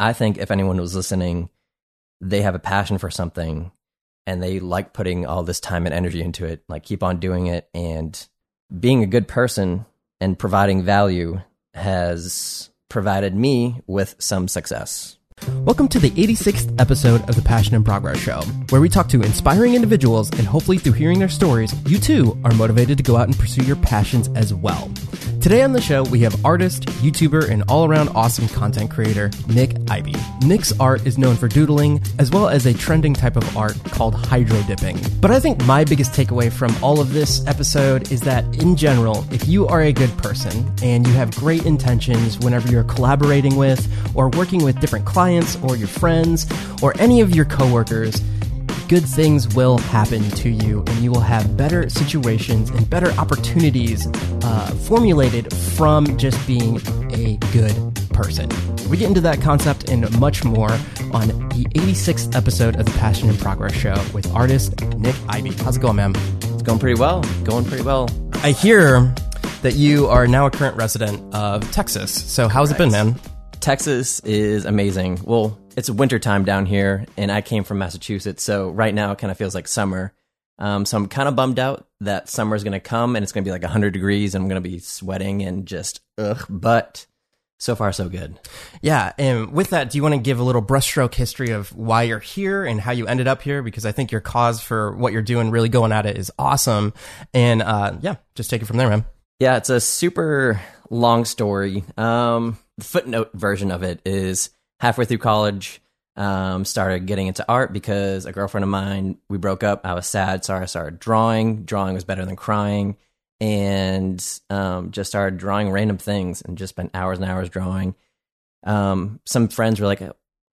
I think if anyone was listening, they have a passion for something and they like putting all this time and energy into it. Like keep on doing it and being a good person and providing value has provided me with some success. Welcome to the 86th episode of the Passion and Progress Show, where we talk to inspiring individuals and hopefully through hearing their stories, you too are motivated to go out and pursue your passions as well. Today on the show, we have artist, YouTuber, and all around awesome content creator, Nick Ivy. Nick's art is known for doodling, as well as a trending type of art called hydro dipping. But I think my biggest takeaway from all of this episode is that, in general, if you are a good person and you have great intentions whenever you're collaborating with or working with different clients or your friends or any of your coworkers, good things will happen to you and you will have better situations and better opportunities uh, formulated from just being a good person. We get into that concept and much more on the 86th episode of the Passion and Progress Show with artist Nick Ivy. How's it going, man? It's going pretty well. Going pretty well. I hear that you are now a current resident of Texas. So, how's it been, man? Texas is amazing. Well, it's wintertime down here, and I came from Massachusetts, so right now it kind of feels like summer. Um, so I'm kind of bummed out that summer is going to come and it's going to be like 100 degrees and I'm going to be sweating and just ugh. But so far, so good. Yeah, and with that, do you want to give a little brushstroke history of why you're here and how you ended up here? Because I think your cause for what you're doing, really going at it, is awesome. And uh, yeah, just take it from there, man. Yeah, it's a super long story. Um, the footnote version of it is halfway through college, um, started getting into art because a girlfriend of mine, we broke up. I was sad, so I started drawing. Drawing was better than crying, and um, just started drawing random things and just spent hours and hours drawing. Um, some friends were like,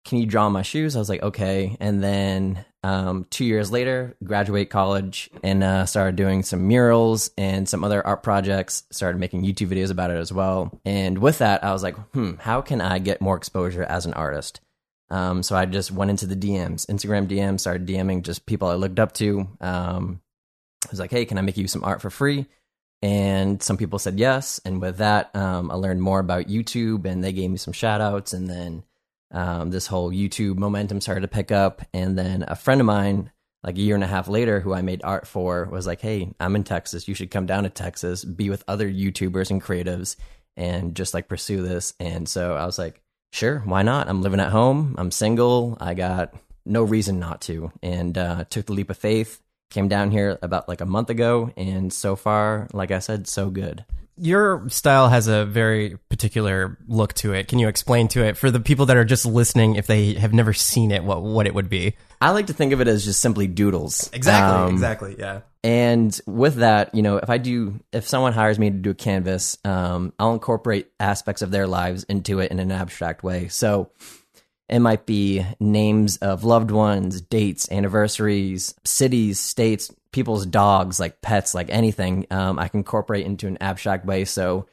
"Can you draw my shoes?" I was like, "Okay." And then um, two years later, graduate college and uh, started doing some murals and some other art projects. Started making YouTube videos about it as well. And with that, I was like, "Hmm, how can I get more exposure as an artist?" Um, so I just went into the DMs, Instagram DMs, started DMing just people I looked up to. Um, I was like, "Hey, can I make you some art for free?" And some people said yes. And with that, um, I learned more about YouTube, and they gave me some shout outs. And then um, this whole YouTube momentum started to pick up. And then a friend of mine, like a year and a half later, who I made art for, was like, "Hey, I'm in Texas. You should come down to Texas, be with other YouTubers and creatives, and just like pursue this." And so I was like, "Sure, why not? I'm living at home. I'm single. I got no reason not to." And uh, took the leap of faith. Came down here about like a month ago, and so far, like I said, so good your style has a very particular look to it. Can you explain to it for the people that are just listening if they have never seen it what what it would be? I like to think of it as just simply doodles. Exactly, Um, exactly, yeah. And with that, you know, if I do, if someone hires me to do a canvas, um, I'll incorporate aspects of their lives into it in an abstract way. So it might be names of loved ones, dates, anniversaries, cities, states, people's dogs, like pets, like anything. Um, I can incorporate into an abstract way. So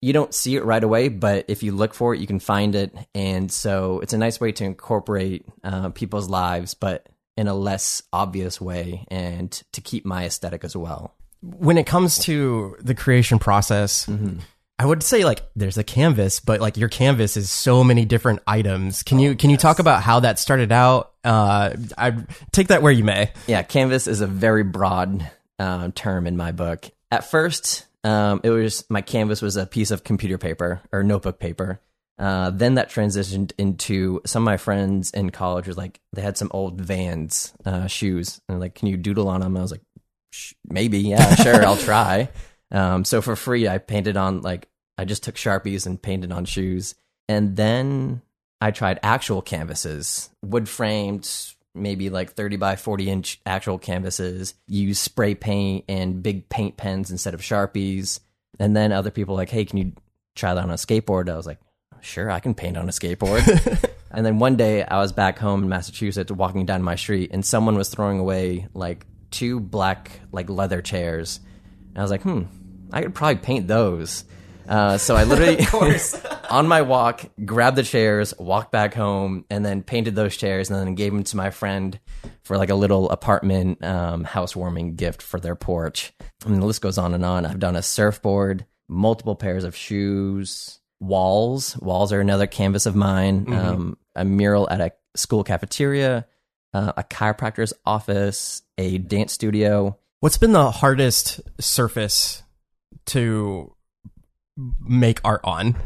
you don't see it right away, but if you look for it, you can find it. And so it's a nice way to incorporate uh, people's lives, but in a less obvious way and to keep my aesthetic as well. When it comes to the creation process, I would say like there's a canvas, but like your canvas is so many different items. Can you can you talk about how that started out? Uh, I take that where you may. Yeah, canvas is a very broad uh, term in my book. At first, um, it was my canvas was a piece of computer paper or notebook paper. Uh, then that transitioned into some of my friends in college was like they had some old Vans uh, shoes and like, can you doodle on them? I was like, "Sh- maybe, yeah, sure, I'll try. Um, so for free, I painted on like I just took sharpies and painted on shoes, and then I tried actual canvases, wood framed, maybe like 30 by 40 inch actual canvases, use spray paint and big paint pens instead of Sharpies. And then other people were like, hey, can you try that on a skateboard? I was like, sure, I can paint on a skateboard. and then one day I was back home in Massachusetts walking down my street and someone was throwing away like two black like leather chairs. And I was like, hmm, I could probably paint those. Uh, so I literally, on my walk, grabbed the chairs, walked back home, and then painted those chairs, and then gave them to my friend for like a little apartment um, housewarming gift for their porch. And the list goes on and on. I've done a surfboard, multiple pairs of shoes, walls. Walls are another canvas of mine. Um, a mural at a school cafeteria, uh, a chiropractor's office, a dance studio. What's been the hardest surface to make art on?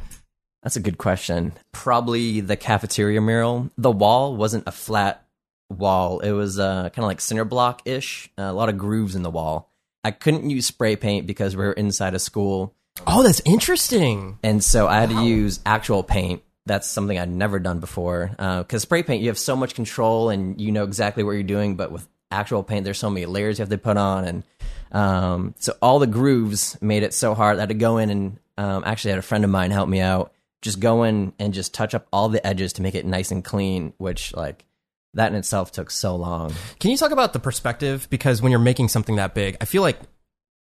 That's a good question. Probably the cafeteria mural. The wall wasn't a flat wall. It was uh, kind of like cinder block ish. a lot of grooves in the wall. I couldn't use spray paint because we were inside a school, Oh, that's interesting. and so I had to use actual paint. That's something I'd never done before. Because spray paint, you have so much control and you know exactly what you're doing. But with actual paint, there's so many layers you have to put on, and um, so all the grooves made it so hard. I had to go in and um, actually had a friend of mine help me out. Just go in and just touch up all the edges to make it nice and clean. Which like that in itself took so long. Can you talk about the perspective? Because when you're making something that big, I feel like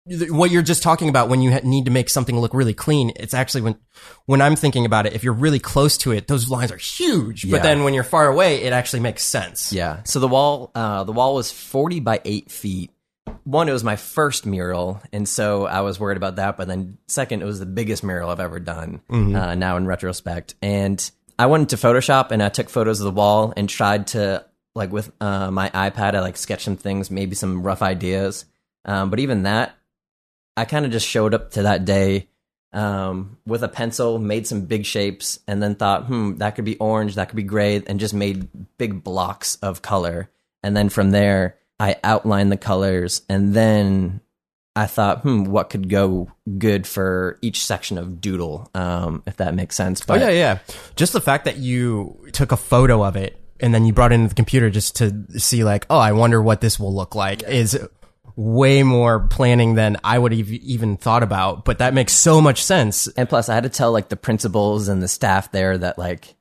what you're just talking about when you need to make something look really clean, it's actually when when I'm thinking about it, if you're really close to it, those lines are huge. Yeah. But then when you're far away, it actually makes sense. Yeah. So the wall, uh, the wall was forty by eight feet. One, it was my first mural, and so I was worried about that. But then, second, it was the biggest mural I've ever done. Uh, now, in retrospect, and I went into Photoshop and I took photos of the wall and tried to like with uh, my iPad, I like sketch some things, maybe some rough ideas. Um, but even that, I kind of just showed up to that day um, with a pencil, made some big shapes, and then thought, hmm, that could be orange, that could be gray, and just made big blocks of color. And then from there, I outlined the colors, and then I thought, hmm, what could go good for each section of Doodle, um, if that makes sense. Oh But yeah, yeah. Just the fact that you took a photo of it and then you brought it into the computer just to see like, oh, I wonder what this will look like is way more planning than I would have even thought about. But that makes so much sense. And plus, I had to tell like the principals and the staff there that like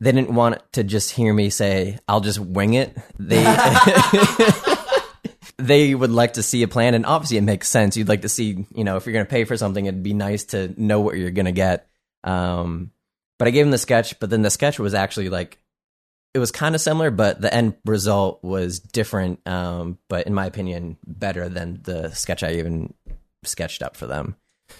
they didn't want to just hear me say, "I'll just wing it." They they would like to see a plan, and obviously it makes sense. You'd like to see, you know, if you're going to pay for something, it'd be nice to know what you're going to get. Um, but I gave them the sketch, but then the sketch was actually like it was kind of similar, but the end result was different. Um, but in my opinion, better than the sketch I even sketched up for them.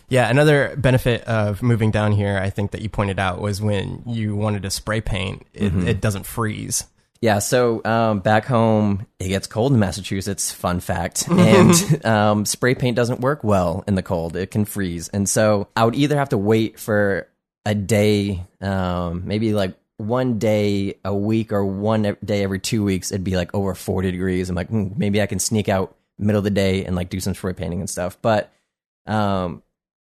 Yeah, another benefit of moving down here, I think that you pointed out was when you wanted to spray paint, it, it doesn't freeze. Yeah, so um, back home, it gets cold in Massachusetts. Fun fact, and um, spray paint doesn't work well in the cold; it can freeze. And so I would either have to wait for a day, um, maybe like one day a week, or one day every two weeks. It'd be like over forty degrees. I'm like, hmm, maybe I can sneak out middle of the day and like do some spray painting and stuff. But um,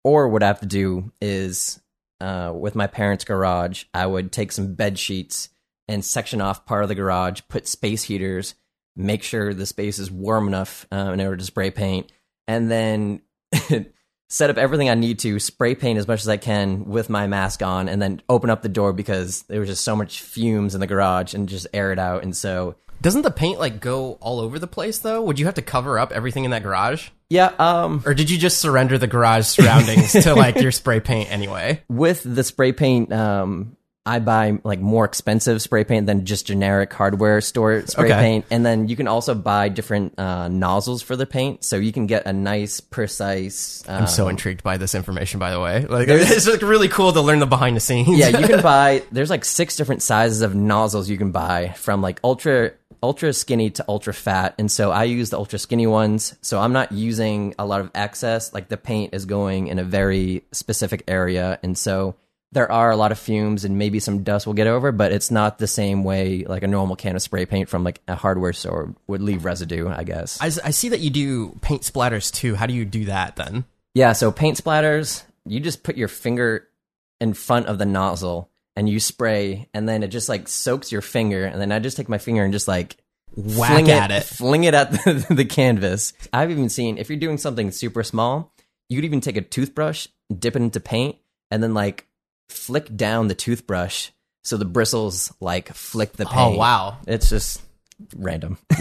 or what I have to do is uh, with my parents' garage, I would take some bed sheets and section off part of the garage, put space heaters, make sure the space is warm enough uh, in order to spray paint, and then set up everything I need to, spray paint as much as I can with my mask on, and then open up the door because there was just so much fumes in the garage and just air it out. And so, Doesn't the paint like go all over the place though? Would you have to cover up everything in that garage? yeah, um, Or did you just surrender the garage surroundings to like your spray paint anyway? with the spray paint, um, I buy like more expensive spray paint than just generic hardware store spray Okay. paint, and then you can also buy different uh, nozzles for the paint, so you can get a nice, precise. Uh, I'm so intrigued by this information, by the way. Like, it's like really cool to learn the behind the scenes. yeah, you can buy. There's like six different sizes of nozzles you can buy, from like ultra ultra skinny to ultra fat, and so I use the ultra skinny ones. So I'm not using a lot of excess. Like the paint is going in a very specific area, and so there are a lot of fumes and maybe some dust will get over, but it's not the same way like a normal can of spray paint from like a hardware store would leave residue. I guess. I, I see that you do paint splatters too. How do you do that then? Yeah, so paint splatters, you just put your finger in front of the nozzle and you spray, and then it just like soaks your finger, and then I just take my finger and just like Whack fling at it. fling it at the, the canvas. I've even seen if you're doing something super small, you could even take a toothbrush, dip it into paint, and then like flick down the toothbrush so the bristles like flick the oh, paint. Oh wow! It's just random.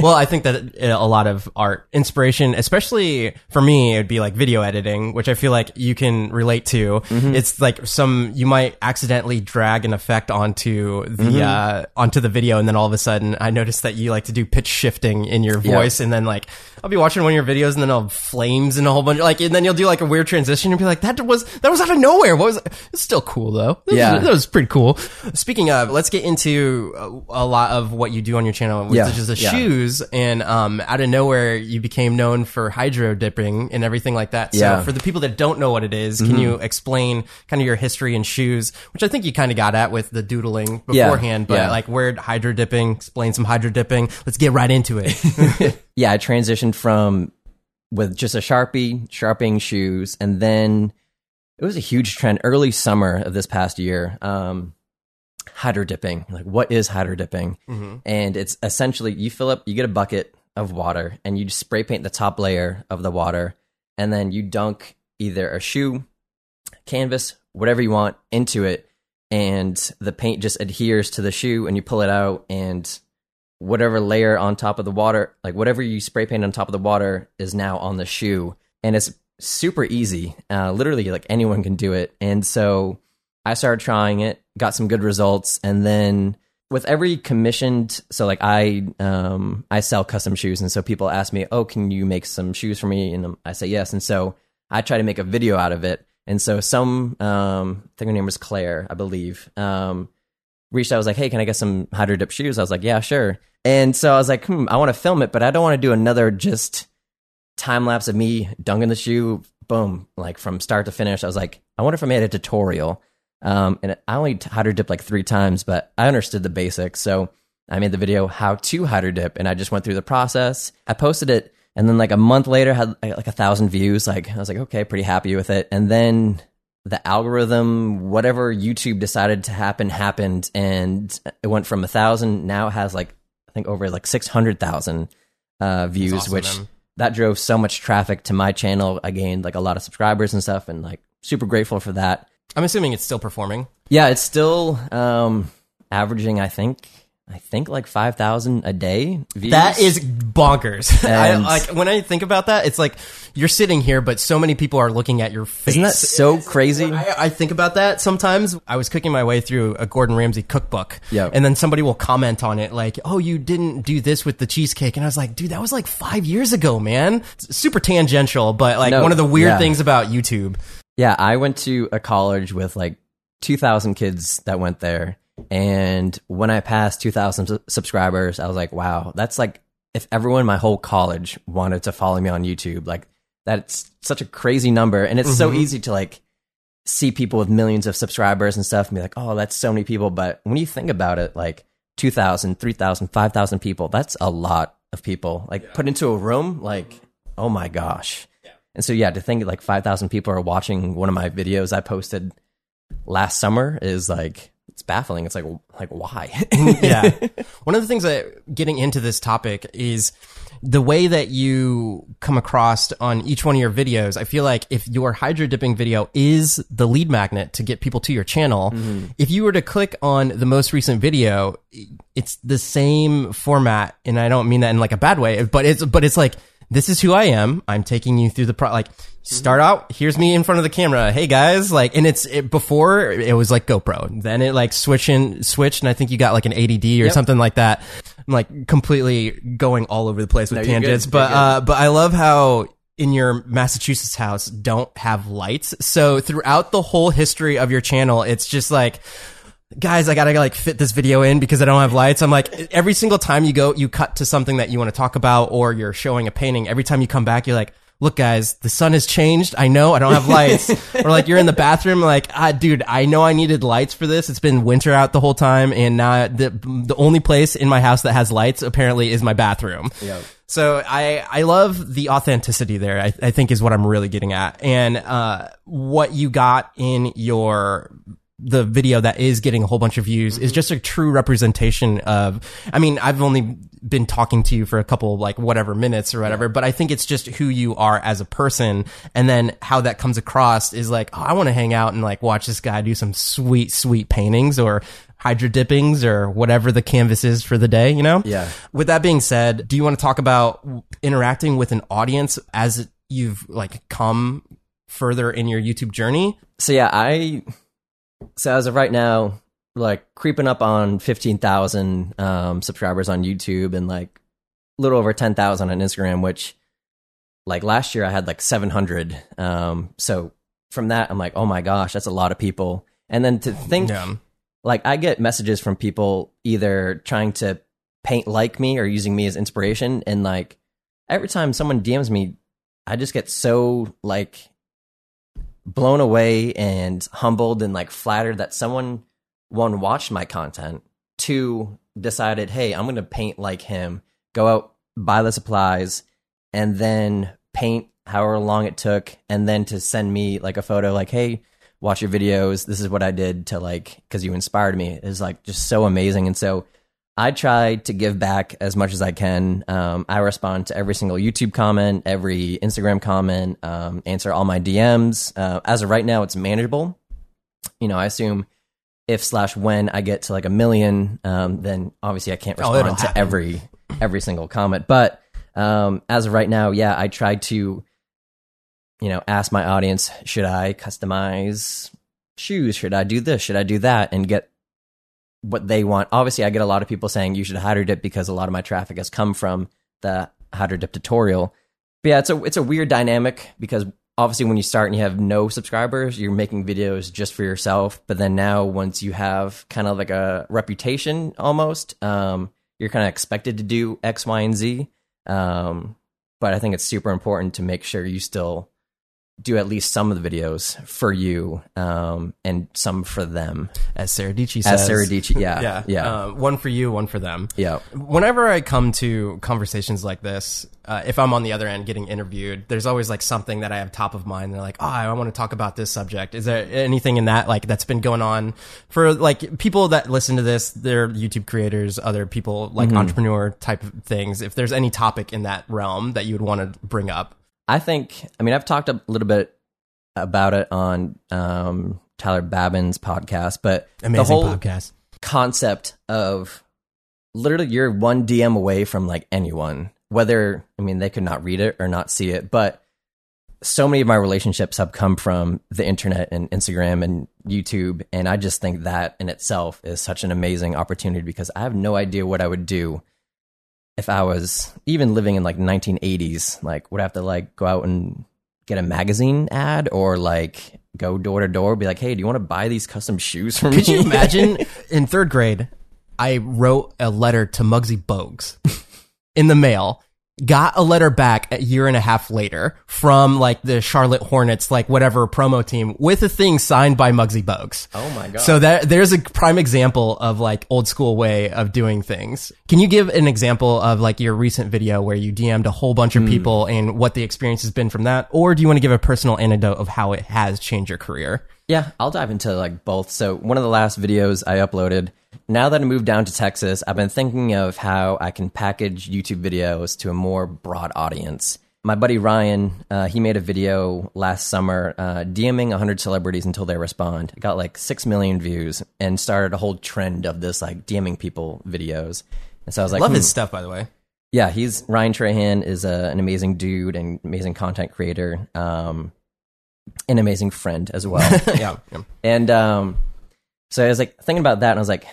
well, I think that a lot of art inspiration, especially for me, it would be like video editing, which I feel like you can relate to. Mm-hmm. It's like some you might accidentally drag an effect onto the Mm-hmm. uh, onto the video, and then all of a sudden, I noticed that you like to do pitch shifting in your voice, and then like I'll be watching one of your videos, and then I'll flames and a whole bunch, like, and then you'll do like a weird transition, and be like, that was that was out of nowhere. What was? It's still cool though. That was- Yeah. that was pretty cool. Speaking of, let's get into a, a lot of what you do on your channel, which Yeah, is the yeah. shoes. And um, out of nowhere, you became known for hydro dipping and everything like that. So, Yeah. Mm-hmm. for the people that don't know what it is, can you explain kind of your history in shoes, which I think you kind of got at with the doodling beforehand, but like where hydro dipping, explain some hydro dipping. Let's get right into it. yeah, I transitioned from with just a Sharpie, sharpening shoes, and then it was a huge trend early summer of this past year. Um, hydro dipping. Like, what is hydro dipping? And it's essentially you fill up, you get a bucket of water, and you spray paint the top layer of the water, and then you dunk either a shoe, canvas, whatever you want into it, and the paint just adheres to the shoe, and you pull it out, and whatever layer on top of the water, like whatever you spray paint on top of the water, is now on the shoe, and it's super easy. Uh, literally, like anyone can do it. And so I started trying it, got some good results, and then with every commissioned, so like I um I sell custom shoes, and so people ask me, "Oh, can you make some shoes for me?" And I say yes, and so I try to make a video out of it. And so some, um, I think her name was Claire, I believe, um, reached out. I was like, "Hey, can I get some hydro dip shoes?" I was like, "Yeah, sure." And so I was like, "Hmm, I want to film it, but I don't want to do another just time lapse of me dunking the shoe, boom, like from start to finish." I was like, "I wonder if I made a tutorial." Um, and I only hydro dipped like three times, but I understood the basics, so I made the video how to hydro dip, and I just went through the process. I posted it, and then like a month later, had like a thousand views. Like I was like, okay, pretty happy with it. And then the algorithm, whatever YouTube decided to happen, happened, and it went from a thousand. Now it has like I think over like six hundred thousand uh, views, awesome, which man. that drove so much traffic to my channel. I gained like a lot of subscribers and stuff, and like super grateful for that. I'm assuming it's still performing. Yeah, it's still um, averaging. I think I think like five thousand a day. Views. That is bonkers. I, like when I think about that, it's like you're sitting here, but so many people are looking at your face. Isn't that so crazy? I, I think about that sometimes. I was cooking my way through a Gordon Ramsay cookbook, Yeah. and then somebody will comment on it like, "Oh, you didn't do this with the cheesecake," and I was like, "Dude, that was like five years ago, man." It's super tangential, but like No, one of the weird yeah. things about YouTube. Yeah, I went to a college with like 2,000 kids that went there. And when I passed 2,000 su- subscribers, I was like, wow, that's like if everyone in my whole college wanted to follow me on YouTube, like that's such a crazy number. And it's so mm-hmm. easy to like see people with millions of subscribers and stuff and be like, oh, that's so many people. But when you think about it, like 2,000, 3,000, 5,000 people, that's a lot of people. Like put into a room, like, oh my gosh. And so, yeah, to think like 5,000 people are watching one of my videos I posted last summer is like, it's baffling. It's like, like why? yeah. One of the things that getting into this topic is the way that you come across on each one of your videos. I feel like if your hydro dipping video is the lead magnet to get people to your channel, mm-hmm. if you were to click on the most recent video, it's the same format. And I don't mean that in like a bad way, but it's, but it's like, this is who I am. I'm taking you through the pro, like, start out, here's me in front of the camera. Hey guys, like, and it's, it, before it was like GoPro. Then it like switching, switched, and I think you got like an ADD or something like that. I'm like completely going all over the place with No, tangents, but, uh, but I love how in your Massachusetts house don't have lights. So throughout the whole history of your channel, it's just like, guys, I gotta like fit this video in because I don't have lights. I'm like, every single time you go, you cut to something that you want to talk about or you're showing a painting. Every time you come back, you're like, look guys, the sun has changed. I know I don't have lights. or like you're in the bathroom, like, ah, dude, I know I needed lights for this. It's been winter out the whole time. And now the, the only place in my house that has lights apparently is my bathroom. Yep. So I I love the authenticity there. I, I think is what I'm really getting at, and uh, what you got in your the video that is getting a whole bunch of views is mm-hmm. just a true representation of. I mean, I've only been talking to you for a couple like whatever minutes or whatever, but I think it's just who you are as a person, and then how that comes across is like, oh, I want to hang out and like watch this guy do some sweet sweet paintings or hydro dippings or whatever the canvas is for the day, you know? Yeah. With that being said, do you want to talk about interacting with an audience as you've like come further in your YouTube journey? So yeah, I so as of right now, like creeping up on fifteen thousand um, subscribers on YouTube and like a little over ten thousand on Instagram. Which like last year I had like seven hundred. Um, so from that I'm like, oh my gosh, that's a lot of people. And then to think Yeah. like I get messages from people either trying to paint like me or using me as inspiration and like every time someone DMs me I just get so like blown away and humbled and like flattered that someone one watched my content two decided hey I'm going to paint like him go out buy the supplies and then paint however long it took and then to send me like a photo like hey watch your videos. This is what i did to like because you inspired me is like just so amazing. And so i try to give back as much as i can um, i respond to every single youtube comment every instagram comment um, answer all my dms uh, as of right now it's manageable you know i assume if slash when i get to like a million um, then obviously i can't Oh, respond to happen. every every single comment but um, as of right now yeah i try to you know, ask my audience, should I customize shoes? Should I do this? Should I do that? And get what they want. Obviously, I get a lot of people saying you should hydro dip because a lot of my traffic has come from the hydro dip tutorial. But yeah, it's a it's a weird dynamic because obviously when you start and you have no subscribers, you're making videos just for yourself. But then now once you have kind of like a reputation almost, um, you're kind of expected to do X, Y, and Z. Um, but I think it's super important to make sure you still do at least some of the videos for you um, and some for them. As Sara Dietschy says. As Sara Dietschy, yeah, Yeah. yeah, Um, one for you, one for them. yeah. Whenever I come to conversations like this, uh, if I'm on the other end getting interviewed, there's always like something that I have top of mind. They're like, oh, I want to talk about this subject. Is there anything in that like that's been going on for like people that listen to this? They're YouTube creators, other people like entrepreneur type of things. If there's any topic in that realm that you would want to bring up, I think. I mean, I've talked a little bit about it on um, Tyler Babin's podcast, but amazing the whole podcast. concept of literally you're one DM away from like anyone, whether I mean they could not read it or not see it, but so many of my relationships have come from the internet and Instagram and YouTube, and I just think that in itself is such an amazing opportunity because I have no idea what I would do if I was even living in like 1980s. Like, would I have to like go out and get a magazine ad or like go door to door, be like, hey, do you want to buy these custom shoes from me? Could you imagine in third grade, I wrote a letter to Muggsy Bogues in the mail, got a letter back a year and a half later from like the Charlotte Hornets, like whatever promo team with a thing signed by Muggsy Bogues. Oh my god! So that there's a prime example of like old school way of doing things. Can you give an example of like your recent video where you DM'd a whole bunch of hmm. people and what the experience has been from that? Or do you want to give a personal anecdote of how it has changed your career? Yeah, I'll dive into like both. So one of the last videos I uploaded, now that I moved down to Texas, I've been thinking of how I can package YouTube videos to a more broad audience. My buddy Ryan, uh, he made a video last summer uh, DMing 100 celebrities until they respond. It got like 6 million views and started a whole trend of this like DMing people videos. And so I was like, Love hmm, his stuff, by the way. yeah, he's Ryan Trahan is a, an amazing dude and amazing content creator, um, an amazing friend as well. yeah. yeah. And um, so I was like thinking about that, and I was like,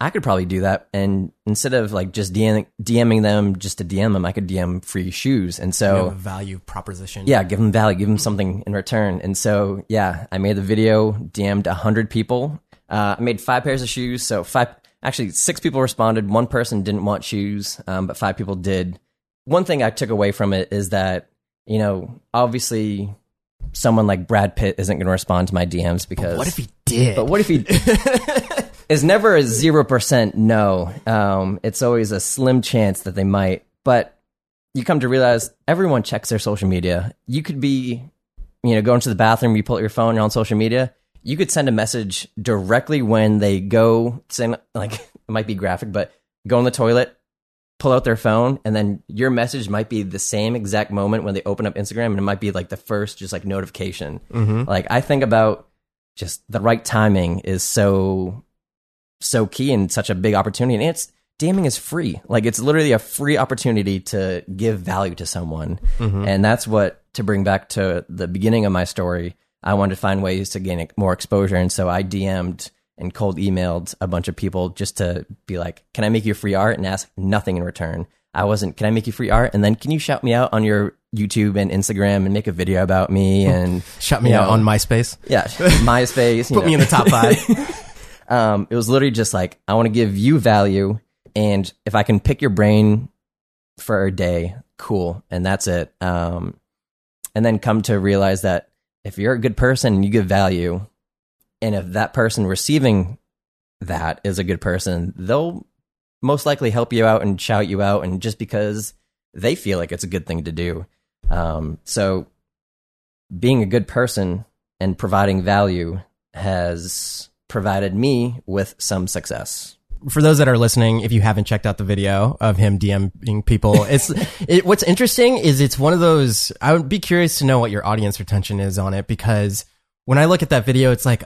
I could probably do that. And instead of like just DM, DMing them just to DM them, I could DM free shoes. And so value proposition. yeah, give them value, give them something in return. And so yeah, I made the video, DM'd a hundred people. Uh, I made five pairs of shoes. So five, actually six people responded. One person didn't want shoes, um, but five people did. One thing I took away from it is that you know obviously someone like Brad Pitt isn't going to respond to my DMs because What if he did? but what if he is never a zero percent no? Um, it's always a slim chance that they might. But you come to realize everyone checks their social media. You could be, you know, going to the bathroom, you pull out your phone, you're on social media. You could send a message directly when they go, saying like it might be graphic, but go in the toilet, pull out their phone, and then your message might be the same exact moment when they open up Instagram, and it might be like the first just like notification. Mhm. Like I think about just the right timing is so so key and such a big opportunity. And it's DMing is free. Like it's literally a free opportunity to give value to someone. Mm-hmm. And that's what to bring back to the beginning of my story. I wanted to find ways to gain more exposure. And so I DM'd and cold emailed a bunch of people just to be like, can I make you free art and ask nothing in return? I wasn't, can I make you free art? And then can you shout me out on your YouTube and Instagram and make a video about me and shout me you out on MySpace. yeah, MySpace. Put me in the top five. Um, it was literally just like, I want to give you value. And if I can pick your brain for a day, cool. And that's it. Um, and then come to realize that if you're a good person and you give value, and if that person receiving that is a good person, they'll most likely help you out and shout you out. And just because they feel like it's a good thing to do. Um, so being a good person and providing value has provided me with some success. for those that are listening, if you haven't checked out the video of him DMing people, it's it, what's interesting is it's one of those. I would be curious to know what your audience retention is on it because when I look at that video, it's like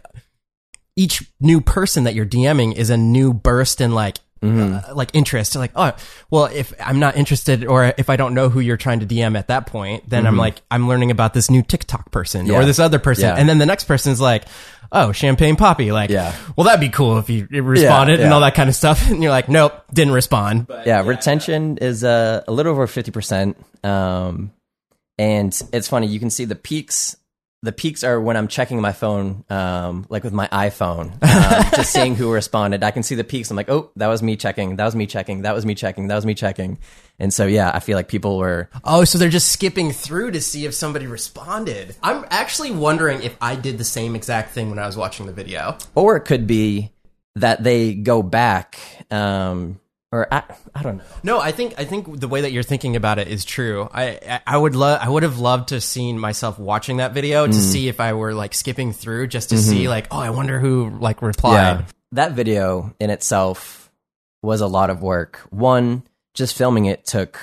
each new person that you're DMing is a new burst in like. Uh, like interest like oh well if i'm not interested or if i don't know who you're trying to dm at that point then i'm like i'm learning about this new tiktok person Yeah. or this other person Yeah. and then the next person is like oh Champagne Papi like Yeah. well that'd be cool if you responded and yeah. all that kind of stuff and you're like nope didn't respond yeah, retention is uh, a little over 50%. Um, and it's funny, you can see the peaks. The peaks are when I'm checking my phone, um, like with my iPhone, um, just seeing who responded. I can see the peaks. I'm like, oh, that was me checking. That was me checking. That was me checking. That was me checking. And so, yeah, I feel like people were, oh so they're just skipping through to see if somebody responded i'm actually wondering if i did the same exact thing when i was watching the video or it could be that they go back, um, or I, I don't know. no i think i think the way that you're thinking about it is true i I- would love i would have loved to seen myself watching that video to see if i were like skipping through just to see like oh i wonder who like replied That video in itself was a lot of work. One, just filming it took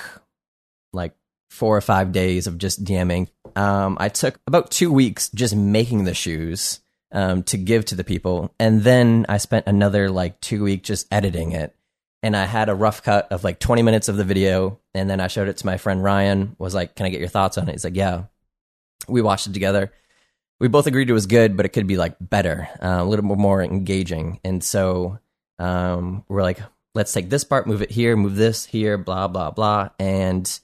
like four or five days of just DMing. Um, I took about two weeks just making the shoes um, to give to the people. And then I spent another like two weeks just editing it. And I had a rough cut of like 20 minutes of the video. And then I showed it to my friend Ryan, was like, Can I get your thoughts on it? He's like, Yeah. We watched it together we both agreed it was good, but it could be like better, uh, a little more engaging. And so um, we're like, let's take this part, move it here, move this here, blah blah blah. And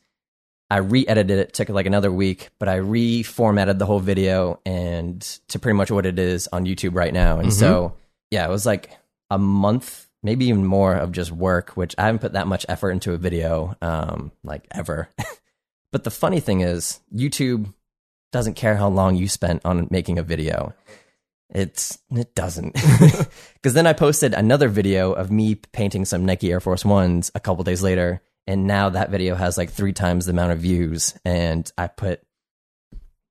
I re-edited it. Took like another week, but I reformatted the whole video and to pretty much what it is on YouTube right now. And so yeah, it was like a month, maybe even more of just work, which I haven't put that much effort into a video, um, like ever. but the funny thing is, YouTube doesn't care how long you spent on making a video. It's it doesn't. Cuz then I posted another video of me painting some Nike Air Force 1s a couple days later and now that video has like 3 times the amount of views and I put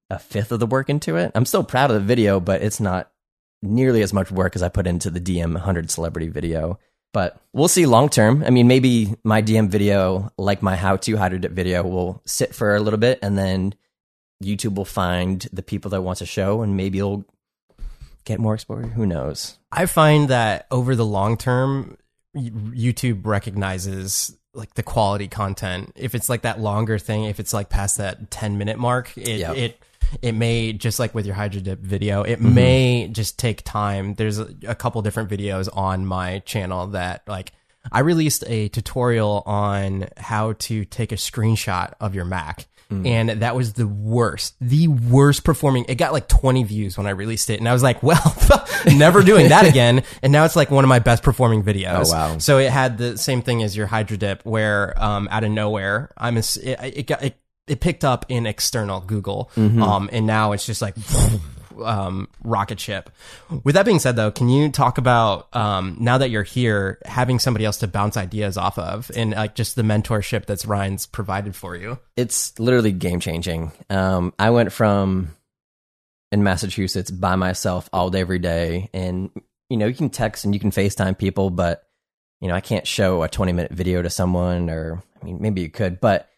a fifth of the work into it. I'm still proud of the video, but it's not nearly as much work as I put into the DM 100 celebrity video. But we'll see long term. I mean, maybe my DM video, like my how to how to video, will sit for a little bit and then YouTube will find the people that want to show and maybe it'll get more exposure. Who knows? I find that over the long term, YouTube recognizes like the quality content. If it's like that longer thing, if it's like past that 10 minute mark, it, Yeah. it, it may just like with your Hydro Dip video, it Mm-hmm. may just take time. There's a, a couple different videos on my channel that like I released a tutorial on how to take a screenshot of your Mac. Mm. And that was the worst, the worst performing. It got like 20 views when I released it. And I was like, well, never doing that again. And now it's like one of my best performing videos. Oh, wow. So it had the same thing as your Hydro Dip where, um, out of nowhere, I'm, a, it, it got, it, it picked up in external Google. Mm-hmm. Um, and now it's just like, um, rocket ship. With that being said, though, can you talk about um, now that you're here, having somebody else to bounce ideas off of, and like just the mentorship that's Ryan's provided for you? It's literally game changing. Um, I went from in Massachusetts by myself all day, every day, and you know you can text and you can FaceTime people, but you know I can't show a 20 minute video to someone, or I mean maybe you could, but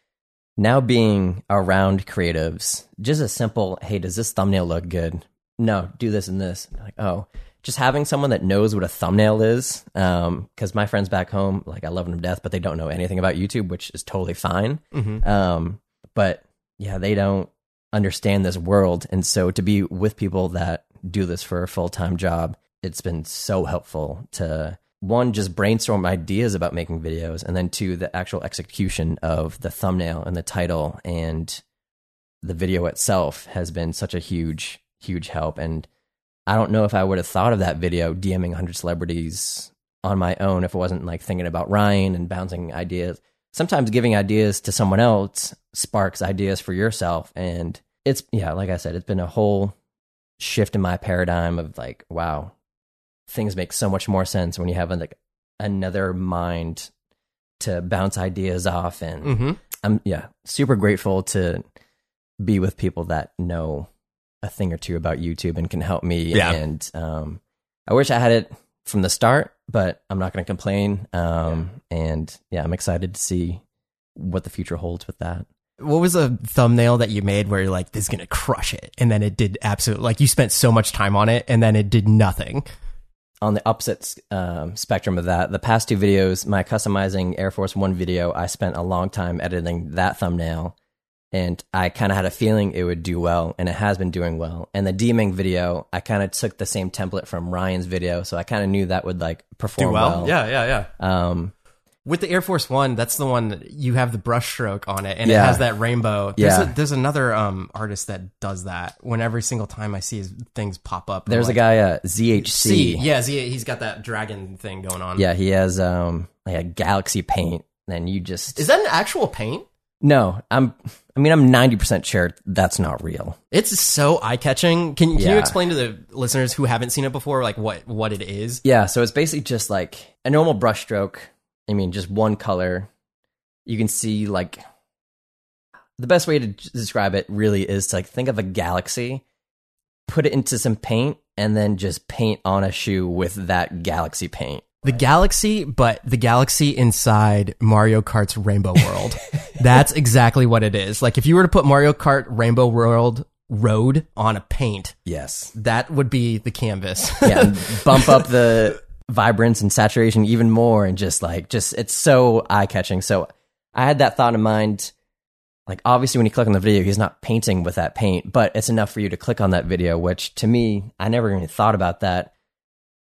now being around creatives, just a simple, hey, does this thumbnail look good? No, do this and this. Like, oh, just having someone that knows what a thumbnail is. Because my friends back home, like I love them to death, but they don't know anything about YouTube, which is totally fine. Mhm. Um, but yeah, they don't understand this world, and so to be with people that do this for a full time job, it's been so helpful to one just brainstorm ideas about making videos, and then two the actual execution of the thumbnail and the title and the video itself has been such a huge, huge help. And I don't know if I would have thought of that video DMing 100 celebrities on my own if it wasn't like thinking about Ryan and bouncing ideas. Sometimes giving ideas to someone else sparks ideas for yourself. And it's, yeah, like I said, it's been a whole shift in my paradigm of like, wow, things make so much more sense when you have like another mind to bounce ideas off. And Mhm. I'm, yeah, super grateful to be with people that know a thing or two about YouTube and can help me. Yeah. And um, I wish I had it from the start, but I'm not going to complain. Um, And yeah, I'm excited to see what the future holds with that. What was a thumbnail that you made where you're like, this is gonna crush it, and then it did absolutely like you spent so much time on it, and then it did nothing. On the opposite um, spectrum of that, the past two videos, my customizing Air Force One video, I spent a long time editing that thumbnail. And I kind of had a feeling it would do well, and it has been doing well. And the DMing video, I kind of took the same template from Ryan's video, so I kind of knew that would like perform well. Yeah, yeah, yeah. Um, With the Air Force One, that's the one that you have the brushstroke on it, and it has that rainbow. There's, Yeah. a, there's another um, artist that does that. When every single time I see his things pop up, There's like, a guy, uh, ZHC. C. Yeah, Z, he's got that dragon thing going on. Yeah, he has um like a galaxy paint, and you just Is that an actual paint? no. I'm. I mean, I'm 90 percent sure that's not real. It's so eye catching. Can, can you explain to the listeners who haven't seen it before, like what what it is? Yeah, so it's basically just like a normal brushstroke. I mean, just one color. You can see like the best way to describe it really is to like think of a galaxy, put it into some paint, and then just paint on a shoe with that galaxy paint. The galaxy, but the galaxy inside Mario Kart's Rainbow World. That's exactly what it is. Like if you were to put Mario Kart Rainbow World Road on a paint, Yes. that would be the canvas. yeah, bump up the vibrance and saturation even more, and just like just it's so eye catching. So I had that thought in mind. Like obviously, when you click on the video, he's not painting with that paint, but it's enough for you to click on that video. Which to me, I never even thought about that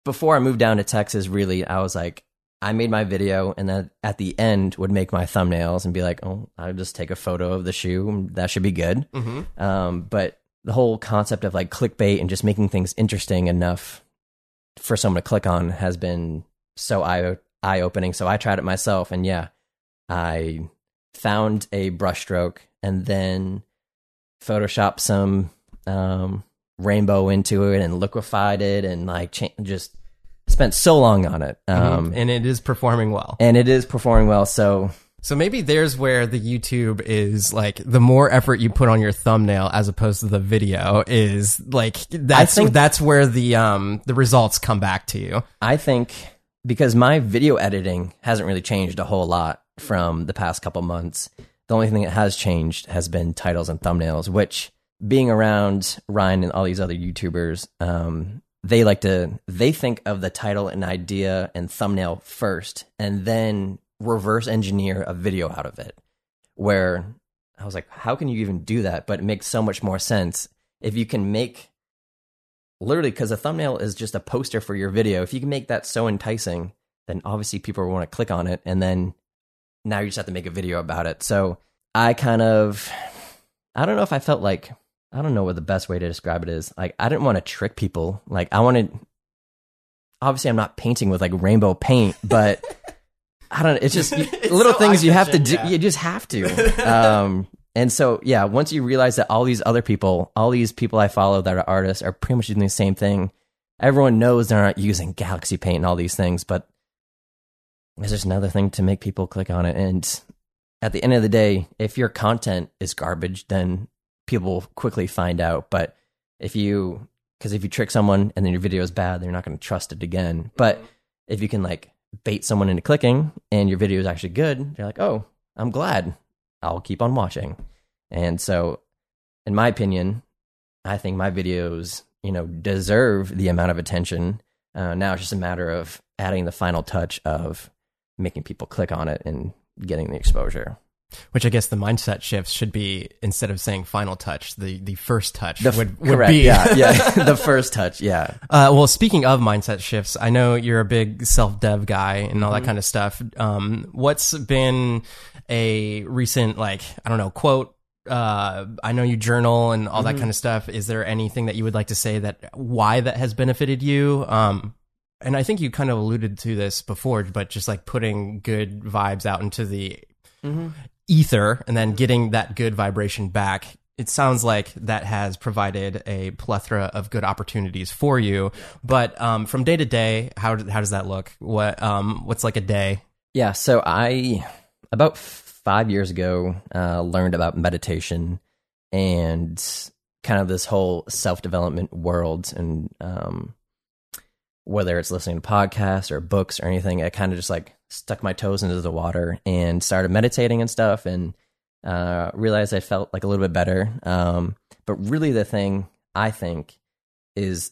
before I moved down to Texas. Really, I was like, I made my video, and then at the end would make my thumbnails and be like, oh, I'll just take a photo of the shoe, that should be good. hmm Um, but the whole concept of like clickbait and just making things interesting enough for someone to click on has been so eye eye opening. So I tried it myself, and yeah, I found a brushstroke and then Photoshop some um, rainbow into it and liquefied it and like cha- just spent so long on it. Um, and it is performing well. and it is performing well. So So maybe there's where the YouTube is like the more effort you put on your thumbnail as opposed to the video is like that's think- that's where the um the results come back to you. I think because my video editing hasn't really changed a whole lot from the past couple months. The only thing that has changed has been titles and thumbnails, which being around Ryan and all these other YouTubers, um, they like to they think of the title and idea and thumbnail first and then reverse engineer a video out of it. Where I was like, how can you even do that? But it makes so much more sense if you can make literally because a thumbnail is just a poster for your video. If you can make that so enticing, then obviously people want to click on it, and then now you just have to make a video about it. So I kind of, I don't know if I felt like I don't know what the best way to describe it is. Like I didn't want to trick people. Like I wanted. Obviously, I'm not painting with like rainbow paint, but I don't. know. It's just It's little so things you have to do. yeah. You just have to. Um, and so, yeah, once you realize that all these other people, all these people I follow that are artists are pretty much doing the same thing, everyone knows they're not using Galaxy Paint and all these things, but it's just another thing to make people click on it. And at the end of the day, if your content is garbage, then people will quickly find out. But if you, because if you trick someone and then your video is bad, they're not going to trust it again. But if you can like bait someone into clicking and your video is actually good, they're like, oh, I'm glad. I'll keep on watching. And so, in my opinion, I think my videos, you know, deserve the amount of attention Uh, now it's just a matter of adding the final touch of making people click on it and getting the exposure. Which I guess the mindset shifts should be instead of saying final touch, the, the first touch The would, would correct, be. yeah, yeah, the first touch, yeah. Uh, well, speaking of mindset shifts, I know you're a big self dev guy and all that Mm-hmm. kind of stuff. Um, what's been a recent, like, I don't know, quote? Uh, I know you journal and all Mm-hmm. that kind of stuff. Is there anything that you would like to say that why that has benefited you? Um, and I think you kind of alluded to this before, but just like putting good vibes out into the Mm-hmm. Ether and then getting that good vibration back. It sounds like that has provided a plethora of good opportunities for you. But um, from day to day, how how does that look? What um, what's like a day? Yeah, so I about five years ago uh, learned about meditation and kind of this whole self development world, and um, whether it's listening to podcasts or books or anything, I kind of just like stuck my toes into the water and started meditating and stuff, and uh, realized I felt like a little bit better. Um, but really, the thing I think is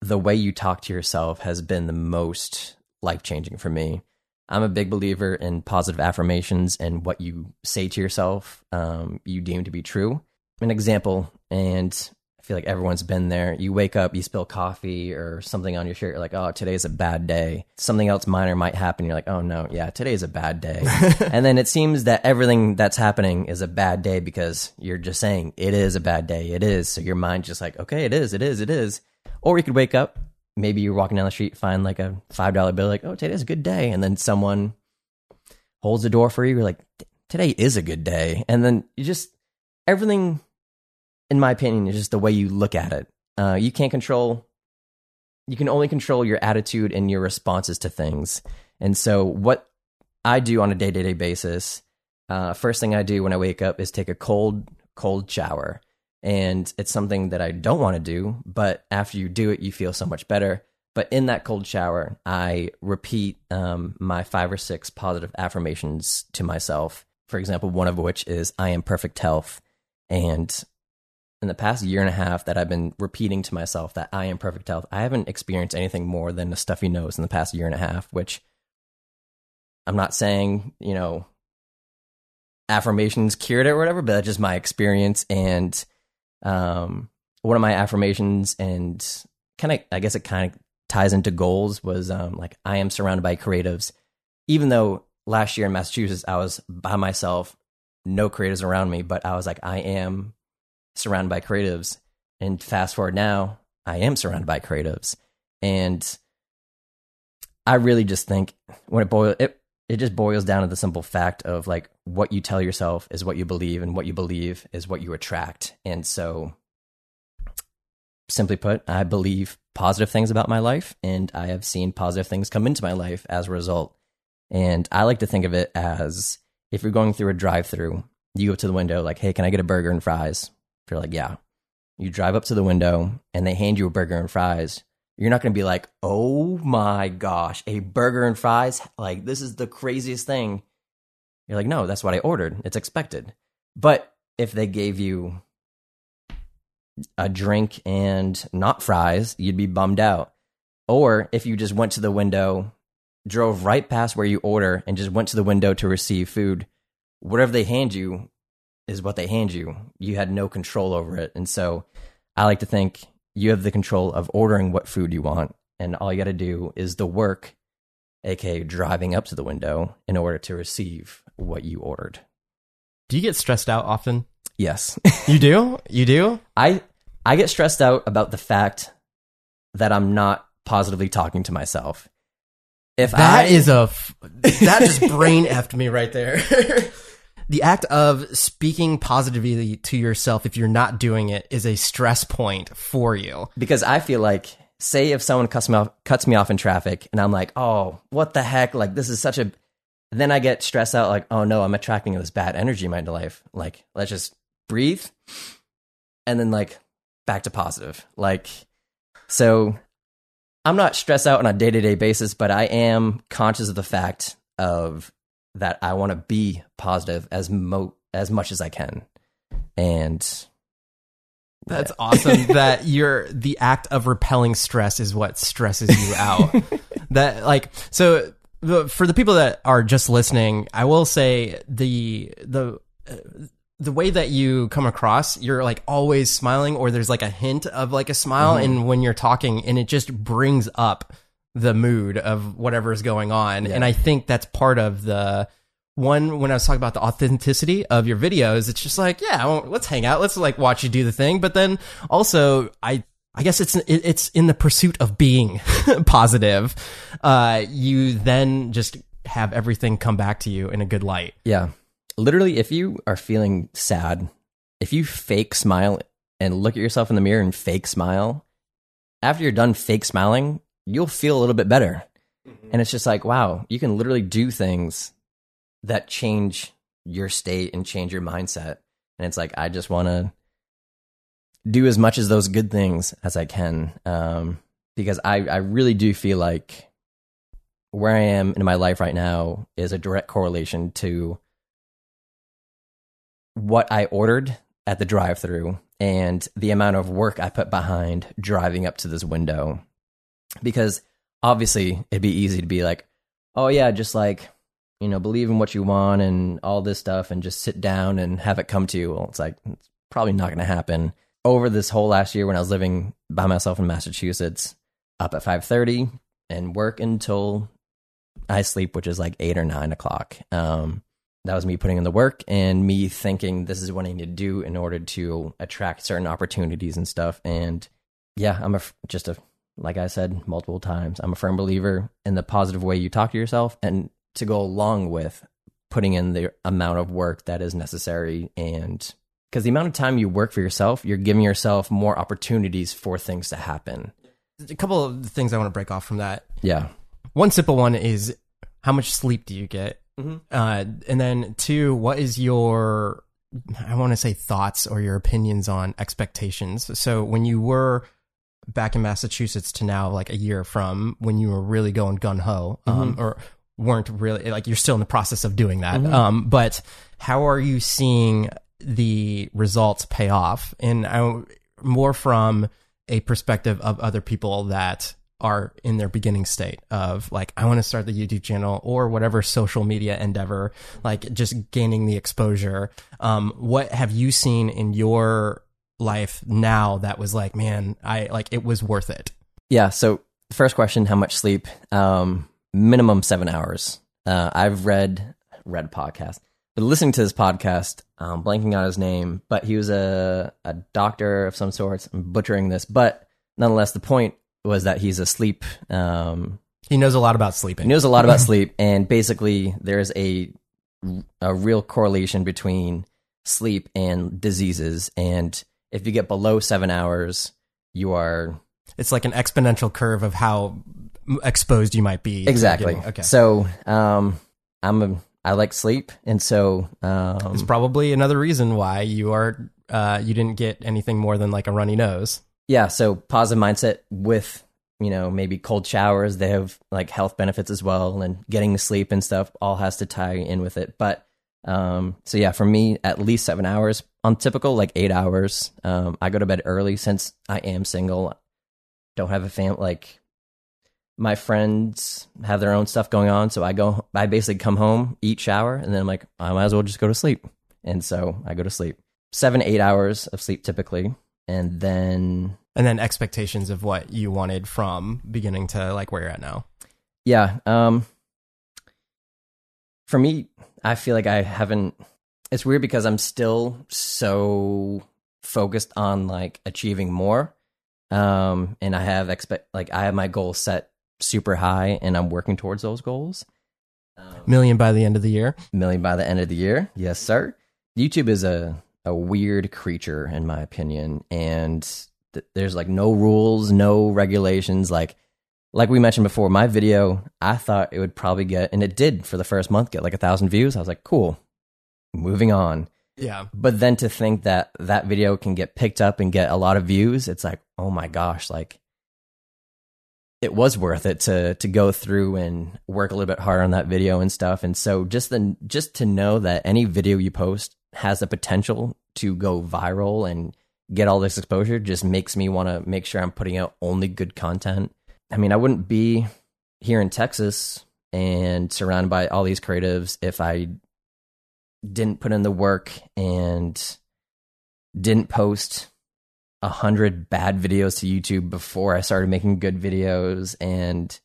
the way you talk to yourself has been the most life changing for me. I'm a big believer in positive affirmations and what you say to yourself, um, you deem to be true. An example, and feel like everyone's been there. You wake up, you spill coffee or something on your shirt. You're like, oh, today's a bad day. Something else minor might happen. You're like, oh, no, yeah, today's a bad day. and then it seems that everything that's happening is a bad day because you're just saying, it is a bad day. It is. So your mind's just like, okay, it is, it is, it is. Or you could wake up, maybe you're walking down the street, find like a five dollar bill, like, oh, today's a good day, and then someone holds the door for you. You're like, today is a good day, and then you just everything, in my opinion, is just the way you look at it. Uh, you can't control. You can only control your attitude and your responses to things. And so, what I do on a day to day basis, uh, first thing I do when I wake up is take a cold, cold shower and it's something that I don't want to do, but after you do it, you feel so much better. But in that cold shower, I repeat um, my five or six positive affirmations to myself. For example, one of which is I am perfect health. And in the past year and a half that I've been repeating to myself that I am perfect health, I haven't experienced anything more than a stuffy nose in the past year and a half, which I'm not saying, you know, affirmations cured it or whatever, but that's just my experience. And um, one of my affirmations and kind of, I guess it kind of ties into goals was um, like, I am surrounded by creatives. Even though last year in Massachusetts, I was by myself, no creatives around me, but I was like, I am surrounded by creatives. And fast forward now, I am surrounded by creatives. And I really just think when it boils, it, it just boils down to the simple fact of like what you tell yourself is what you believe, and what you believe is what you attract. And so, simply put, I believe positive things about my life, and I have seen positive things come into my life as a result. And I like to think of it as if you're going through a drive through, you go to the window, like, hey, can I get a burger and fries? You're like, yeah. You drive up to the window and they hand you a burger and fries. You're not going to be like, oh my gosh, a burger and fries? Like, this is the craziest thing. You're like, no, that's what I ordered. It's expected. But if they gave you a drink and not fries, you'd be bummed out. Or if you just went to the window, drove right past where you order, and just went to the window to receive food, whatever they hand you is what they hand you. You had no control over it. And so I like to think you have the control of ordering what food you want. And all you got to do is the work, aka driving up to the window in order to receive what you ordered. Do you get stressed out often? Yes. You do? You do? I I get stressed out about the fact that I'm not positively talking to myself. If That I, is a f- that just brain effed me right there. the act of speaking positively to yourself if you're not doing it is a stress point for you. because I feel like say if someone cuts me off cuts me off in traffic and I'm like, "Oh, what the heck? Like this is such a then I get stressed out like, "Oh no, I'm attracting this bad energy in my life." Like, let's just breathe and then like back to positive. Like so I'm not stressed out on a day-to-day basis, but I am conscious of the fact of that I want to be positive as mo as much as I can. And That's awesome that you're the act of repelling stress is what stresses you out. that like so the, for the people that are just listening, I will say the the uh, the way that you come across, you're like always smiling or there's like a hint of like a smile and when you're talking and it just brings up the mood of whatever is going on. And I think that's part of the one when I was talking about the authenticity of your videos, it's just like, yeah, let's hang out, let's like watch you do the thing. But then also, I I guess it's it's in the pursuit of being positive. Uh, you then just have everything come back to you in a good light. Yeah. Literally, if you are feeling sad, if you fake smile and look at yourself in the mirror and fake smile, after you're done fake smiling, you'll feel a little bit better. And it's just like, wow, you can literally do things that change your state and change your mindset. And it's like, I just want to do as much as those good things as I can. Um, because I, I really do feel like where I am in my life right now is a direct correlation to what I ordered at the drive through and the amount of work I put behind driving up to this window. Because obviously it'd be easy to be like, oh yeah, just like, you know, believe in what you want and all this stuff and just sit down and have it come to you. Well, it's like, it's probably not going to happen. Over this whole last year when I was living by myself in Massachusetts, up at 5.30 and work until I sleep, which is like 8 or 9 o'clock. Um, that was me putting in the work and me thinking this is what I need to do in order to attract certain opportunities and stuff. And yeah, I'm a, just a, like I said multiple times, I'm a firm believer in the positive way you talk to yourself and to go along with putting in the amount of work that is necessary. And because the amount of time you work for yourself, you're giving yourself more opportunities for things to happen. A couple of things I want to break off from that. Yeah. One simple one is how much sleep do you get? Mhm. Uh, and then two, what is your, I want to say thoughts or your opinions on expectations? So when you were back in Massachusetts to now, like a year from when you were really going gun ho, um, or weren't really like you're still in the process of doing that. Um, but how are you seeing the results pay off? And I, more from a perspective of other people that are in their beginning state of like I want to start the YouTube channel or whatever social media endeavor, like just gaining the exposure. Um, what have you seen in your life now that was like, man, I like it was worth it? Yeah. So, first question: How much sleep? Um, minimum seven hours. Uh, I've read read a podcast, but listening to this podcast, um, blanking on his name, but he was a a doctor of some sorts. I'm butchering this, but nonetheless, the point was that he's asleep. Um, He knows a lot about sleeping. he knows a lot about sleep, and basically, there's a a real correlation between sleep and diseases. And if you get below seven hours, you are It's like an exponential curve of how exposed you might be. exactly okay. So, um, I'm a I like sleep, and so um, It's probably another reason why you are uh, you didn't get anything more than like a runny nose. yeah. So positive mindset with you know maybe cold showers. They have like health benefits as well, and getting to sleep and stuff all has to tie in with it. But um, so yeah, for me, at least seven hours. On typical, like eight hours. Um, I go to bed early since I am single. Don't have a fam like my friends have their own stuff going on, so I go. I basically come home, eat, shower, and then I'm like, I might as well just go to sleep. And so I go to sleep. Seven, eight hours of sleep typically, and then And then expectations of what you wanted from beginning to like where you're at now. yeah. Um, for me, I feel like I haven't. It's weird because I'm still so focused on like achieving more, um, and I have expect like I have my goals set super high, and I'm working towards those goals. Million by the end of the year. million by the end of the year. Yes, sir. YouTube is a a weird creature in my opinion and th- there's like no rules, no regulations like like we mentioned before, my video, I thought it would probably get and it did for the first month get like a 1000 views. I was like, "Cool. Moving on." Yeah. But then to think that that video can get picked up and get a lot of views, it's like, "Oh my gosh, like it was worth it to to go through and work a little bit harder on that video and stuff. And so just the just to know that any video you post has the potential to go viral and get all this exposure just makes me want to make sure I'm putting out only good content. I mean, I wouldn't be here in Texas and surrounded by all these creatives if I didn't put in the work and didn't post a hundred bad videos to YouTube before I started making good videos and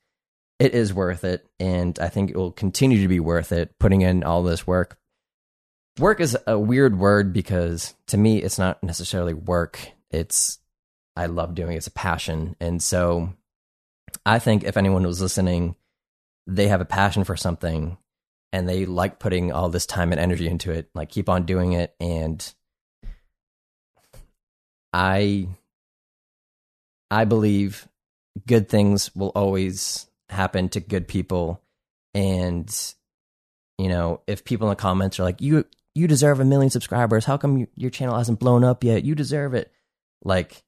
it is worth it and I think it will continue to be worth it putting in all this work. Work is a weird word because to me it's not necessarily work. It's I love doing it. it's a passion. And so I think if anyone was listening, they have a passion for something and they like putting all this time and energy into it, like keep on doing it. And I I believe good things will always happen to good people. And you know if people in the comments are like you you deserve a million subscribers. How come you, your channel hasn't blown up yet? You deserve it. Like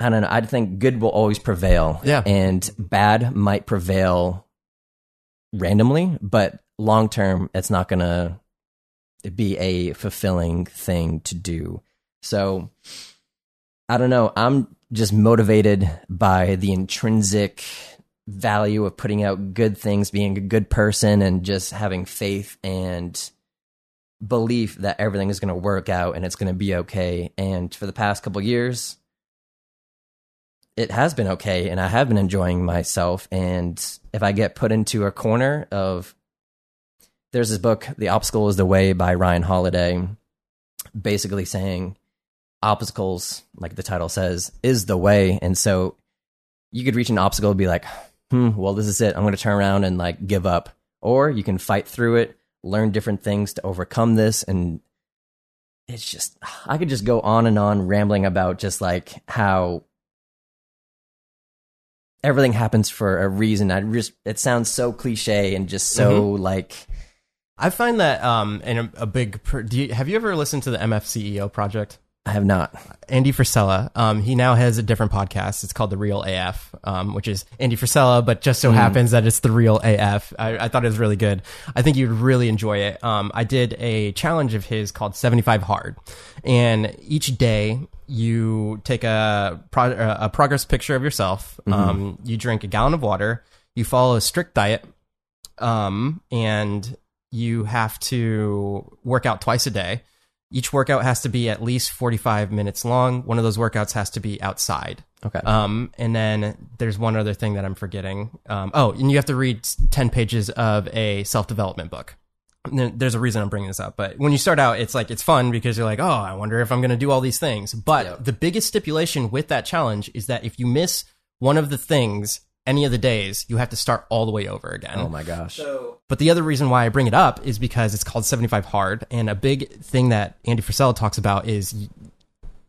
i don't know i think good will always prevail Yeah. and bad might prevail randomly but long term it's not gonna be a fulfilling thing to do so I don't know. I'm just motivated by the intrinsic value of putting out good things, being a good person, and just having faith and belief that everything is going to work out and it's going to be okay. And for the past couple years, it has been okay, and I have been enjoying myself. And if I get put into a corner of, there's this book, "The Obstacle Is the Way" by Ryan Holiday, basically saying obstacles, like the title says, is the way. And so you could reach an obstacle and be like, hmm, well, this is it. I'm going to turn around and like give up. Or you can fight through it, learn different things to overcome this. And it's just, I could just go on and on rambling about just like how everything happens for a reason. I just, it sounds so cliche and just so like, I find that um, in a, a big. Per, do you, have you ever listened to the MFCEO project? I have not. Andy Frisella. Um, he now has a different podcast. It's called The Real AF, um, which is Andy Frisella, but just so happens that it's The Real AF. I, I thought it was really good. I think you'd really enjoy it. Um, I did a challenge of his called 75 Hard. And each day you take a, pro- a progress picture of yourself. Um, you drink a gallon of water. You follow a strict diet. Um, and you have to work out twice a day. Each workout has to be at least 45 minutes long. One of those workouts has to be outside. Okay. Um, and then there's one other thing that I'm forgetting. Um, oh, and you have to read 10 pages of a self development book. There's a reason I'm bringing this up, but when you start out, it's like it's fun because you're like, oh, I wonder if I'm going to do all these things. But the biggest stipulation with that challenge is that if you miss one of the things any of the days, you have to start all the way over again. oh my gosh. But the other reason why I bring it up is because it's called 75 Hard. And a big thing that Andy Frisella talks about is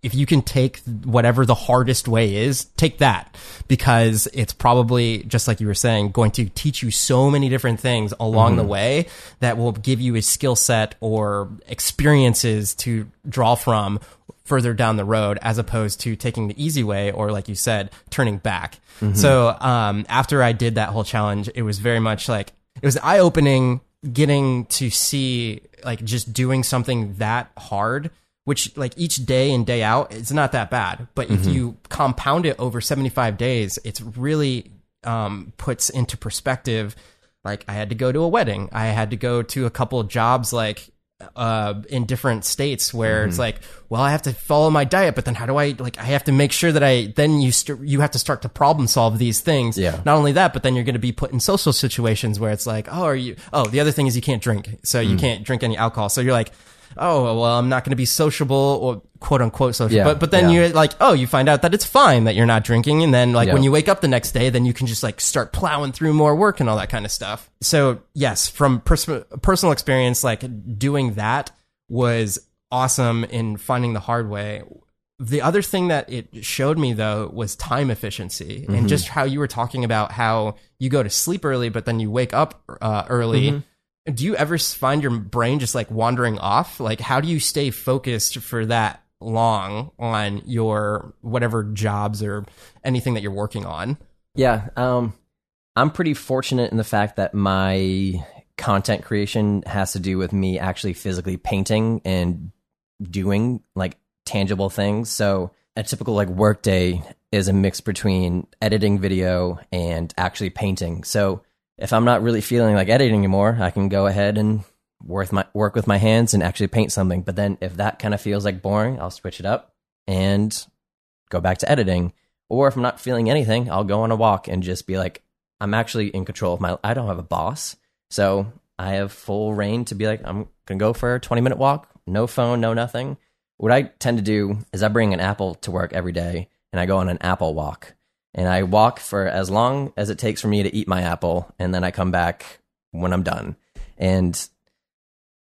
if you can take whatever the hardest way is, take that. Because it's probably, just like you were saying, going to teach you so many different things along the way that will give you a skill set or experiences to draw from further down the road as opposed to taking the easy way or like you said turning back. So um, after i did that whole challenge it was very much like it was eye opening getting to see like just doing something that hard which like each day and day out it's not that bad but if you compound it over 75 days it's really um, puts into perspective like i had to go to a wedding i had to go to a couple of jobs like uh, in different states where it's like, well, I have to follow my diet, but then how do I like? I have to make sure that I then you st- you have to start to problem solve these things. Yeah. Not only that, but then you're going to be put in social situations where it's like, oh, are you? Oh, the other thing is you can't drink, so you can't drink any alcohol. So you're like, oh, well, I'm not going to be sociable or quote unquote social. Yeah, But but then yeah. you're like, oh, you find out that it's fine that you're not drinking, and then like Yeah. when you wake up the next day, then you can just like start plowing through more work and all that kind of stuff. So yes, from pers- personal experience, like doing that was awesome in finding the hard way. The other thing that it showed me though was time efficiency and just how you were talking about how you go to sleep early, but then you wake up uh, early. Do you ever find your brain just like wandering off? Like, how do you stay focused for that long on your whatever jobs or anything that you're working on? Yeah, um, I'm pretty fortunate in the fact that my content creation has to do with me actually physically painting and doing like tangible things. So a typical like work day is a mix between editing video and actually painting. So if I'm not really feeling like editing anymore, I can go ahead and work my work with my hands and actually paint something. But then if that kind of feels like boring, I'll switch it up and go back to editing. Or if I'm not feeling anything, I'll go on a walk and just be like, I'm actually in control of my. I don't have a boss, so I have full reign to be like, I'm gonna go for a 20 minute walk, no phone, no nothing. What I tend to do is I bring an apple to work every day, and I go on an apple walk, and I walk for as long as it takes for me to eat my apple, and then I come back when I'm done, and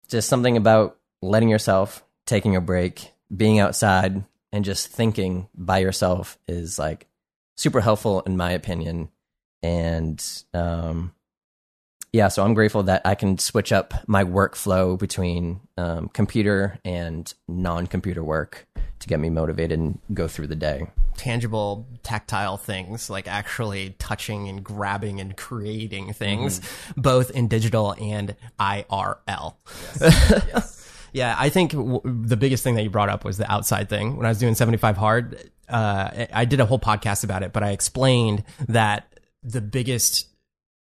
just something about letting yourself taking a break, being outside, and just thinking by yourself is like super helpful in my opinion. And um, yeah, so I'm grateful that I can switch up my workflow between um, computer and non-computer work to get me motivated and go through the day. Tangible, tactile things like actually touching and grabbing and creating things, mm-hmm. both in digital and IRL. Yes. yes. Yeah, I think w- the biggest thing that you brought up was the outside thing. When I was doing 75 hard, uh, I did a whole podcast about it, but I explained that the biggest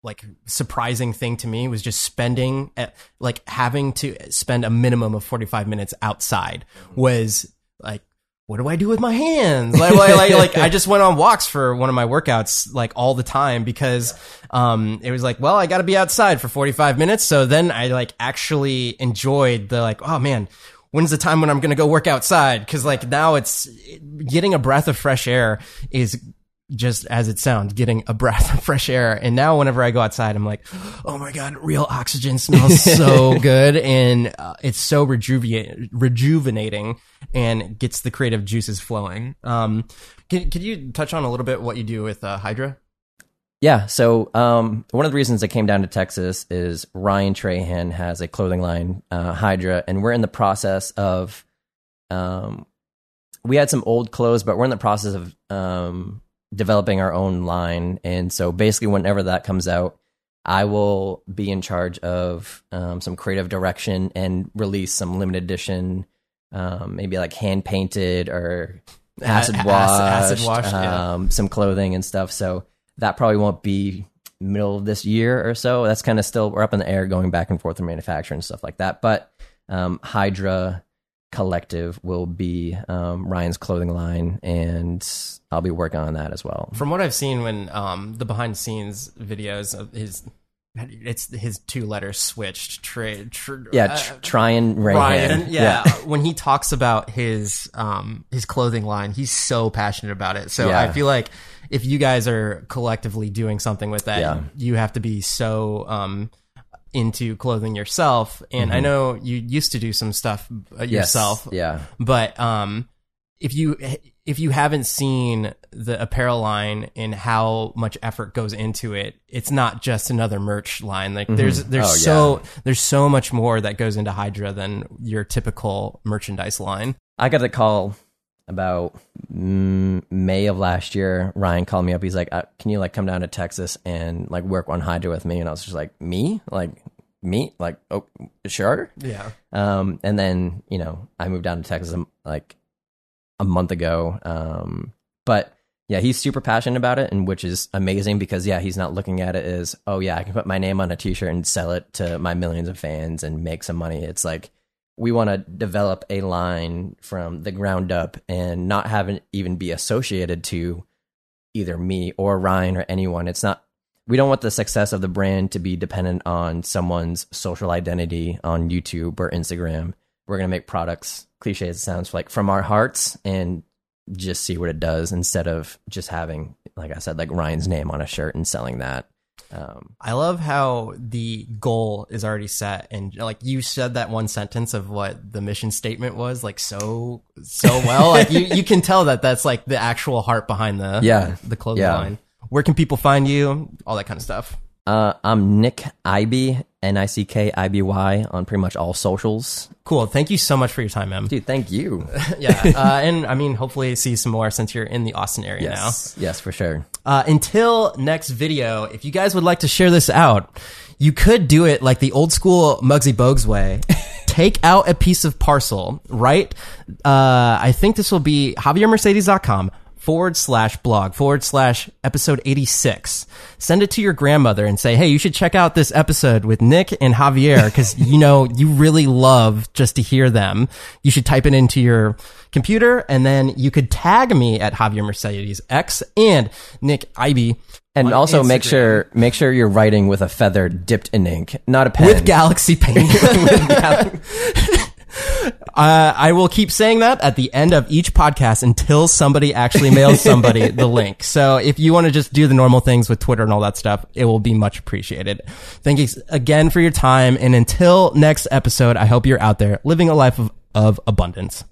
like surprising thing to me was just spending at, like having to spend a minimum of 45 minutes outside was like what do I do with my hands? Like, like, like, I just went on walks for one of my workouts like all the time because, um, it was like, well, I got to be outside for 45 minutes. So then I like actually enjoyed the like, oh man, when's the time when I'm going to go work outside? Cause like now it's getting a breath of fresh air is just as it sounds, getting a breath of fresh air. And now whenever I go outside, I'm like, oh my God, real oxygen smells so good. And uh, it's so rejuvenating, rejuvenating and gets the creative juices flowing. Um, can, could you touch on a little bit what you do with uh, Hydra? Yeah. So, um, one of the reasons I came down to Texas is Ryan Trahan has a clothing line, uh, Hydra, and we're in the process of, um, we had some old clothes, but we're in the process of, um, developing our own line. And so basically, whenever that comes out, I will be in charge of um, some creative direction and release some limited edition, um, maybe like hand painted or acid washed, acid washed um, yeah. some clothing and stuff. So that probably won't be middle of this year or so. That's kind of still we're up in the air, going back and forth in manufacturing and stuff like that. But um, Hydra collective will be um, Ryan's clothing line, and I'll be working on that as well. From what I've seen, when um, the behind the scenes videos of his. It's his two letters switched. Tra, tra, yeah, tr- uh, Tryon Ryan. Yeah, yeah. when he talks about his um his clothing line, he's so passionate about it. So yeah. I feel like if you guys are collectively doing something with that, yeah. you have to be so um into clothing yourself. And mm-hmm. I know you used to do some stuff uh, yourself. Yes, yeah. But um, if you if you haven't seen the apparel line and how much effort goes into it, it's not just another merch line. Like mm-hmm. there's there's oh, so yeah. there's so much more that goes into Hydra than your typical merchandise line. I got a call about May of last year, Ryan called me up. He's like, uh, "Can you like come down to Texas and like work on Hydra with me?" And I was just like, "Me? Like me? Like oh, sure." Yeah. Um, and then you know I moved down to Texas um, like a month ago. Um, but yeah, he's super passionate about it, and which is amazing because yeah, he's not looking at it as oh yeah, I can put my name on a T-shirt and sell it to my millions of fans and make some money. It's like we want to develop a line from the ground up and not have it even be associated to either me or Ryan or anyone. It's not, we don't want the success of the brand to be dependent on someone's social identity on YouTube or Instagram. We're going to make products, cliche as it sounds like, from our hearts and just see what it does instead of just having, like I said, like Ryan's name on a shirt and selling that. Um, I love how the goal is already set, and like you said that one sentence of what the mission statement was, like so so well. like you, you can tell that that's like the actual heart behind the yeah the clothing yeah. line. Where can people find you? All that kind of stuff. Uh, I'm Nick Iby, N I C K I B Y, on pretty much all socials. Cool. Thank you so much for your time, man. Dude, thank you. yeah. Uh, and I mean, hopefully see some more since you're in the Austin area yes. now. Yes, for sure. Uh, until next video, if you guys would like to share this out, you could do it like the old school Muggsy Bogues way. take out a piece of parcel, right? Uh, I think this will be javiermercedes.com forward slash blog forward slash episode 86. Send it to your grandmother and say, Hey, you should check out this episode with Nick and Javier because you know, you really love just to hear them. You should type it into your computer and then you could tag me at Javier Mercedes X and Nick Iby. And also make sure make sure you're writing with a feather dipped in ink, not a pen. with Galaxy Paint. Uh, I will keep saying that at the end of each podcast until somebody actually mails somebody the link. So if you want to just do the normal things with Twitter and all that stuff, it will be much appreciated. Thank you again for your time. And until next episode, I hope you're out there living a life of, of abundance.